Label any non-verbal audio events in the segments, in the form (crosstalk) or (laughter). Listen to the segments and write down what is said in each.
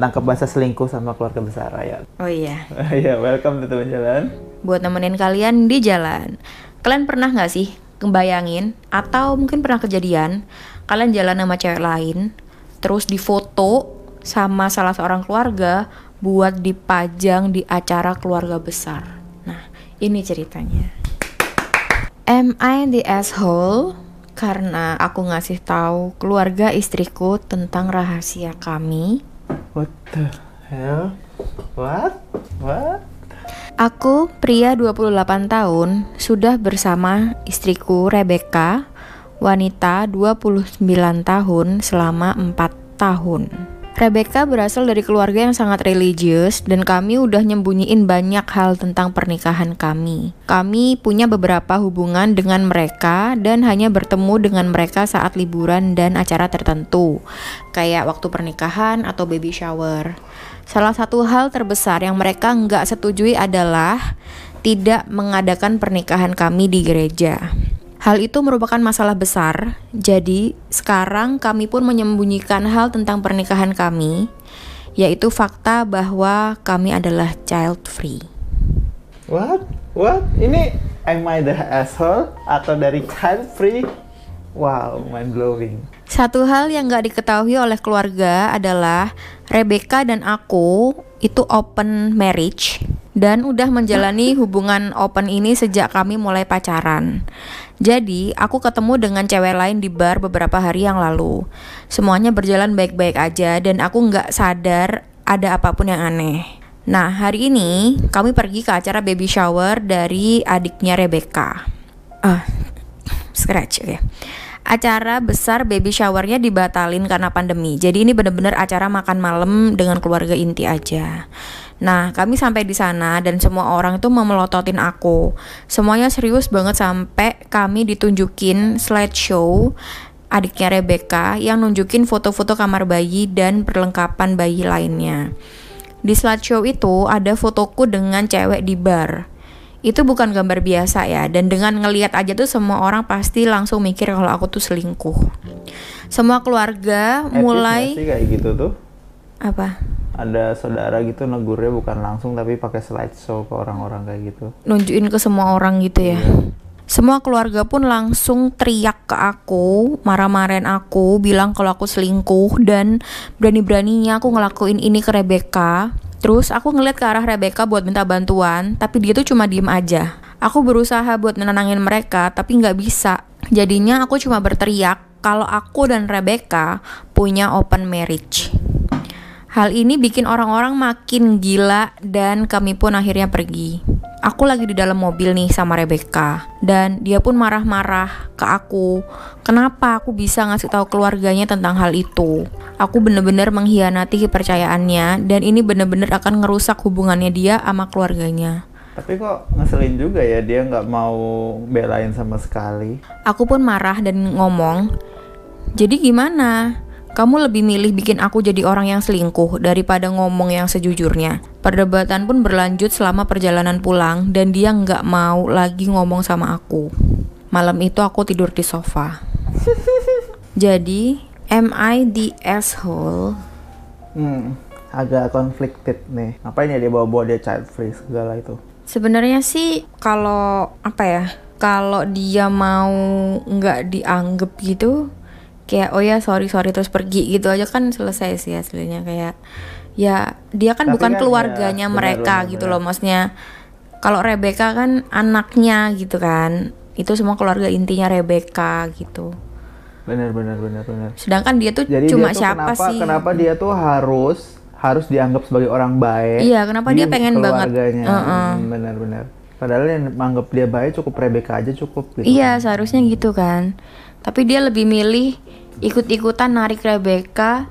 tangkap bahasa selingkuh sama keluarga besar ya. Oh iya. (laughs) Iya, welcome to teman jalan. Buat nemenin kalian di jalan. Kalian pernah nggak sih ngebayangin atau mungkin pernah kejadian kalian jalan sama cewek lain terus difoto sama salah seorang keluarga buat dipajang di acara keluarga besar. Nah, ini ceritanya. Am I the asshole? Karena aku ngasih tahu keluarga istriku tentang rahasia kami. What the hell? What? What? Aku, pria 28 tahun, sudah bersama istriku Rebecca, wanita 29 tahun selama 4 tahun. Rebecca berasal dari keluarga yang sangat religius dan kami udah nyembunyiin banyak hal tentang pernikahan kami. Kami punya beberapa hubungan dengan mereka dan hanya bertemu dengan mereka saat liburan dan acara tertentu, kayak waktu pernikahan atau baby shower. Salah satu hal terbesar yang mereka nggak setujui adalah tidak mengadakan pernikahan kami di gereja. Hal itu merupakan masalah besar, jadi sekarang kami pun menyembunyikan hal tentang pernikahan kami, yaitu fakta bahwa kami adalah child free. What? What? Ini am I the asshole atau dari child free? Wow, mind blowing. Satu hal yang gak diketahui oleh keluarga adalah Rebecca dan aku itu open marriage dan udah menjalani hubungan open ini sejak kami mulai pacaran. Jadi, aku ketemu dengan cewek lain di bar beberapa hari yang lalu. Semuanya berjalan baik-baik aja dan aku nggak sadar ada apa pun yang aneh. Nah, hari ini kami pergi ke acara baby shower dari adiknya Rebecca. Ah, scratch, oke. Okay. Acara besar baby showernya dibatalin karena pandemi. Jadi ini bener-bener acara makan malam dengan keluarga inti aja. Nah, kami sampai di sana dan semua orang itu memelototin aku. Semuanya serius banget sampai kami ditunjukin slideshow adiknya Rebecca yang nunjukin foto-foto kamar bayi dan perlengkapan bayi lainnya. Di slideshow itu ada fotoku dengan cewek di bar. Itu bukan gambar biasa ya, dan dengan ngeliat aja tuh semua orang pasti langsung mikir kalau aku tuh selingkuh. Semua keluarga mulai sih kayak gitu tuh. Apa? ada saudara gitu negurnya bukan langsung tapi pakai slideshow ke orang-orang kayak gitu nunjukin ke semua orang gitu ya semua keluarga pun langsung teriak ke aku, marah-marahin aku, bilang kalau aku selingkuh dan berani-beraninya aku ngelakuin ini ke Rebecca. Terus aku ngeliat ke arah Rebecca buat minta bantuan, tapi dia tuh cuma diem aja. Aku berusaha buat nenangin mereka, tapi nggak bisa. Jadinya aku cuma berteriak kalau aku dan Rebecca punya open marriage. Hal ini bikin orang-orang makin gila dan kami pun akhirnya pergi. Aku lagi di dalam mobil nih sama Rebecca dan dia pun marah-marah ke aku. Kenapa aku bisa ngasih tahu keluarganya tentang hal itu? Aku bener-bener mengkhianati kepercayaannya dan ini bener-bener akan ngerusak hubungannya dia sama keluarganya. Tapi kok ngeselin juga ya dia nggak mau belain sama sekali. Aku pun marah dan ngomong, jadi gimana? Kamu lebih milih bikin aku jadi orang yang selingkuh daripada ngomong yang sejujurnya. Perdebatan pun berlanjut selama perjalanan pulang dan dia nggak mau lagi ngomong sama aku. Malam itu aku tidur di sofa. (laughs) Jadi, am I the asshole? Hmm, agak conflicted nih. Ngapain ya dia bawa-bawa dia child free segala itu? Sebenarnya sih kalau apa ya? Kalau dia mau nggak dianggap gitu, kayak oh ya sorry sorry terus pergi gitu aja kan selesai sih aslinya kayak ya dia kan Tapi bukan kan keluarganya ya, mereka bener, gitu bener. loh maksudnya kalau Rebecca kan anaknya gitu kan itu semua keluarga intinya Rebecca gitu. Benar benar benar benar. Sedangkan dia tuh Jadi cuma dia tuh siapa kenapa, sih? kenapa dia tuh harus harus dianggap sebagai orang baik? Iya kenapa dia, pengen banget? uh -uh. benar benar. Padahal yang menganggap dia baik cukup Rebecca aja cukup gitu iya kan. seharusnya gitu kan. Tapi dia lebih milih ikut-ikutan narik Rebecca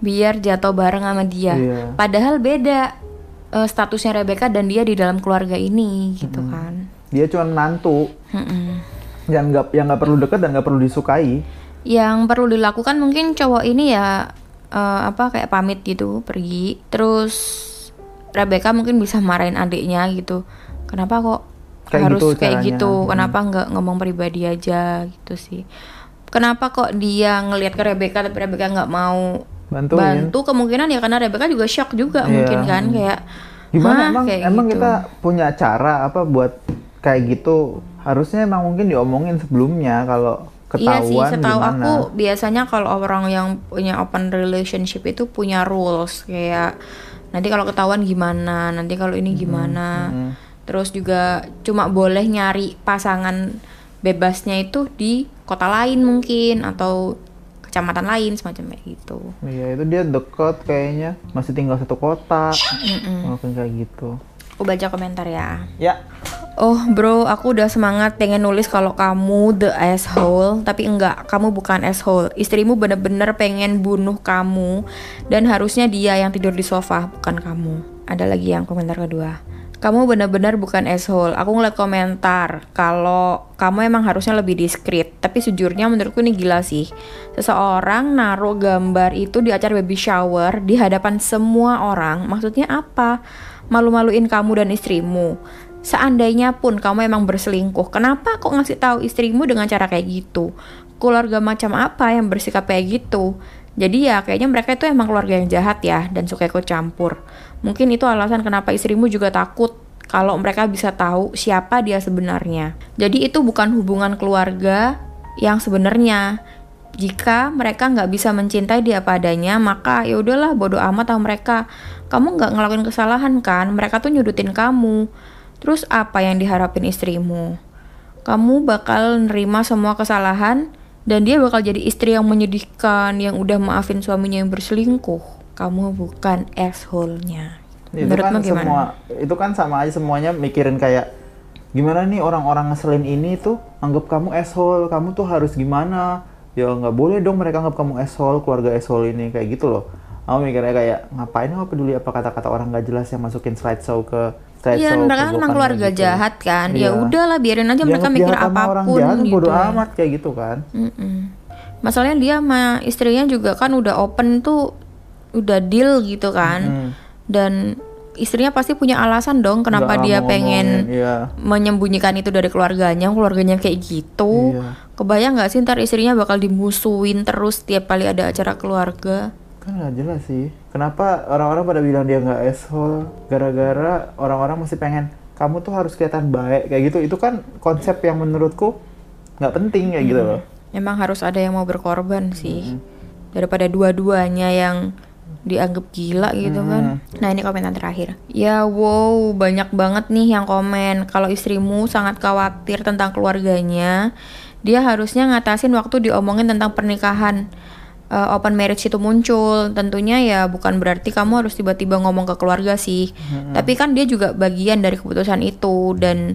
biar jatuh bareng sama dia. Iya. Padahal beda uh, statusnya Rebecca dan dia di dalam keluarga ini gitu hmm. kan. Dia cuma mantu. Hmm. Yang nggak yang nggak perlu deket dan nggak perlu disukai. Yang perlu dilakukan mungkin cowok ini ya uh, apa kayak pamit gitu pergi. Terus Rebecca mungkin bisa marahin adiknya gitu. Kenapa kok kayak harus gitu kayak gitu? Kenapa nggak ngomong pribadi aja gitu sih? Kenapa kok dia ngelihat ke Rebecca tapi Rebecca nggak mau Bantuin. bantu kemungkinan ya karena Rebecca juga shock juga Iya. mungkin kan kayak Gimana emang kayak emang gitu. kita punya cara apa buat kayak gitu? Harusnya emang mungkin diomongin sebelumnya kalau Iya sih, ketahuan setahu gimana. aku biasanya kalau orang yang punya open relationship itu punya rules kayak nanti kalau ketahuan gimana, nanti kalau ini gimana. mm. Terus juga cuma boleh nyari pasangan bebasnya itu di kota lain mungkin atau kecamatan lain semacam kayak gitu. Iya itu dia deket kayaknya masih tinggal satu kota. Mm-mm. Mungkin kayak gitu. Aku baca komentar ya. Ya. Oh bro, aku udah semangat pengen nulis kalau kamu the asshole, tapi enggak, kamu bukan asshole. Istrimu bener-bener pengen bunuh kamu, dan harusnya dia yang tidur di sofa, bukan kamu. Ada lagi yang komentar kedua. Kamu bener-bener bukan asshole. Aku ngeliat komentar kalau kamu emang harusnya lebih diskret. Tapi sejujurnya menurutku ini gila sih. Seseorang naruh gambar itu di acara baby shower di hadapan semua orang. Maksudnya apa? Malu-maluin kamu dan istrimu. Seandainya pun kamu emang berselingkuh, kenapa kok ngasih tahu istrimu dengan cara kayak gitu? Keluarga macam apa yang bersikap kayak gitu? Jadi ya kayaknya mereka itu emang keluarga yang jahat ya dan suka ikut campur. Mungkin itu alasan kenapa istrimu juga takut kalau mereka bisa tahu siapa dia sebenarnya. Jadi itu bukan hubungan keluarga yang sebenarnya. Jika mereka nggak bisa mencintai dia padanya, maka ya udahlah bodoh amat sama mereka. Kamu nggak ngelakuin kesalahan kan? Mereka tuh nyudutin kamu. Terus apa yang diharapin istrimu? Kamu bakal nerima semua kesalahan dan dia bakal jadi istri yang menyedihkan yang udah maafin suaminya yang berselingkuh. Kamu bukan asshole-nya. Itu Menurutmu kan gimana? semua itu kan sama aja semuanya mikirin kayak gimana nih orang-orang ngeselin ini tuh anggap kamu asshole, kamu tuh harus gimana? Ya nggak boleh dong mereka anggap kamu asshole, keluarga asshole ini kayak gitu loh. Aku mikirnya kayak ngapain aku peduli apa kata-kata orang nggak jelas yang masukin slideshow ke Iya, mereka kan emang keluarga gitu. jahat kan. Ya Iya. udahlah biarin aja mereka mikir sama orang apa pun jahat, gitu. bodo ya. amat kayak gitu kan. Mm-mm. Masalahnya dia sama istrinya juga kan udah open tuh udah deal gitu kan. Hmm. Dan istrinya pasti punya alasan dong kenapa Nggak dia pengen iya. menyembunyikan itu dari keluarganya, keluarganya kayak gitu. Iya. Kebayang nggak sih ntar istrinya bakal dimusuhin terus tiap kali ada acara keluarga? Kan nggak jelas sih. Kenapa orang-orang pada bilang dia nggak asshole? Gara-gara orang-orang masih pengen kamu tuh harus kelihatan baik kayak gitu. Itu kan konsep yang menurutku nggak penting kayak gitu loh. Emang harus ada yang mau berkorban sih. Daripada dua-duanya yang dianggap gila gitu kan. Nah, ini komentar terakhir. Ya wow, banyak banget nih yang komen kalau istrimu sangat khawatir tentang keluarganya. Dia harusnya ngatasin waktu diomongin tentang pernikahan. eh, open marriage itu muncul, tentunya ya bukan berarti kamu harus tiba-tiba ngomong ke keluarga sih. Tapi kan dia juga bagian dari keputusan itu dan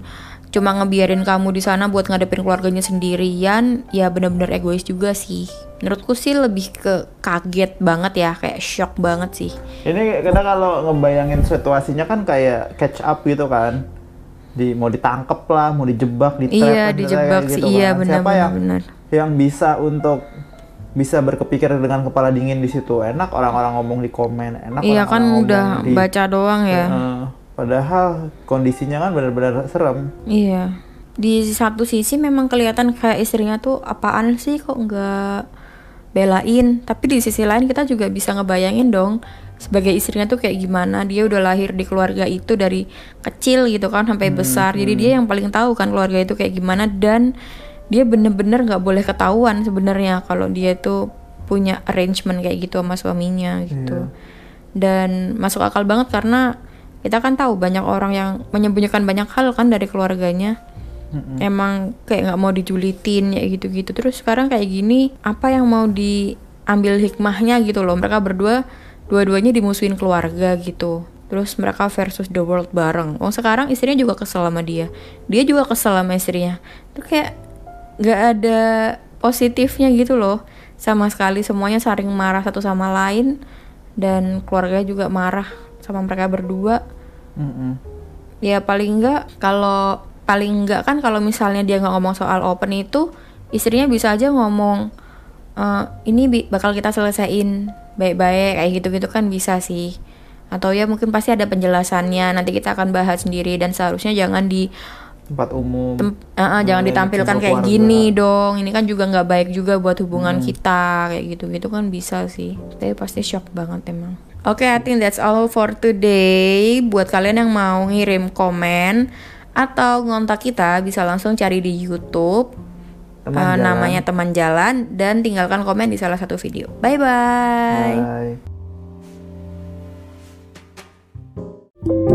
cuma ngebiarin kamu di sana buat ngadepin keluarganya sendirian ya bener-bener egois juga sih. Menurutku sih lebih ke kaget banget ya kayak shock banget sih. Ini karena kalau ngebayangin situasinya kan kayak catch up gitu kan. Di mau ditangkep lah, mau dijebak, di iya dijebak sih. iya bener Siapa bener yang bener. yang bisa untuk bisa berkepikir dengan kepala dingin di situ? Enak orang-orang ngomong di komen enak iya kan udah di- baca doang ya. Heeh. Padahal kondisinya kan benar-benar serem. Iya. Di satu sisi memang kelihatan kayak istrinya tuh apaan sih kok nggak belain. Tapi di sisi lain kita juga bisa ngebayangin dong sebagai istrinya tuh kayak gimana. Dia udah lahir di keluarga itu dari kecil gitu kan sampai besar. Jadi dia yang paling tahu kan keluarga itu kayak gimana. Dan dia bener-bener nggak boleh ketahuan sebenarnya kalau dia tuh punya arrangement kayak gitu sama suaminya gitu. Dan masuk akal banget karena kita kan tahu banyak orang yang menyembunyikan banyak hal kan dari keluarganya. Emang kayak nggak mau dijulitin ya gitu-gitu. Terus sekarang kayak gini apa yang mau diambil hikmahnya gitu loh. Mereka berdua dua-duanya dimusuhin keluarga gitu. Terus mereka versus the world bareng. Oh sekarang istrinya juga kesel sama dia. Dia juga kesel sama istrinya. Itu kayak nggak ada positifnya gitu loh. Sama sekali semuanya saling marah satu sama lain. Dan keluarga juga marah sama mereka berdua Mm-mm. ya paling enggak kalau paling enggak kan kalau misalnya dia nggak ngomong soal open itu istrinya bisa aja ngomong "Eh, ini bakal kita selesaiin baik-baik kayak gitu-gitu kan bisa sih atau ya mungkin pasti ada penjelasannya nanti kita akan bahas sendiri dan seharusnya jangan di tempat umum Tem- eh, eh, jangan ditampilkan kayak keluarga. gini dong. Ini kan juga nggak baik juga buat hubungan Hmm. kita kayak gitu-gitu kan bisa sih. Tapi pasti shock banget emang. Oke, okay, I think that's all for today. Buat kalian yang mau ngirim komen atau ngontak kita, bisa langsung cari di YouTube. Teman uh. Namanya teman jalan dan tinggalkan komen di salah satu video. Bye bye. bye.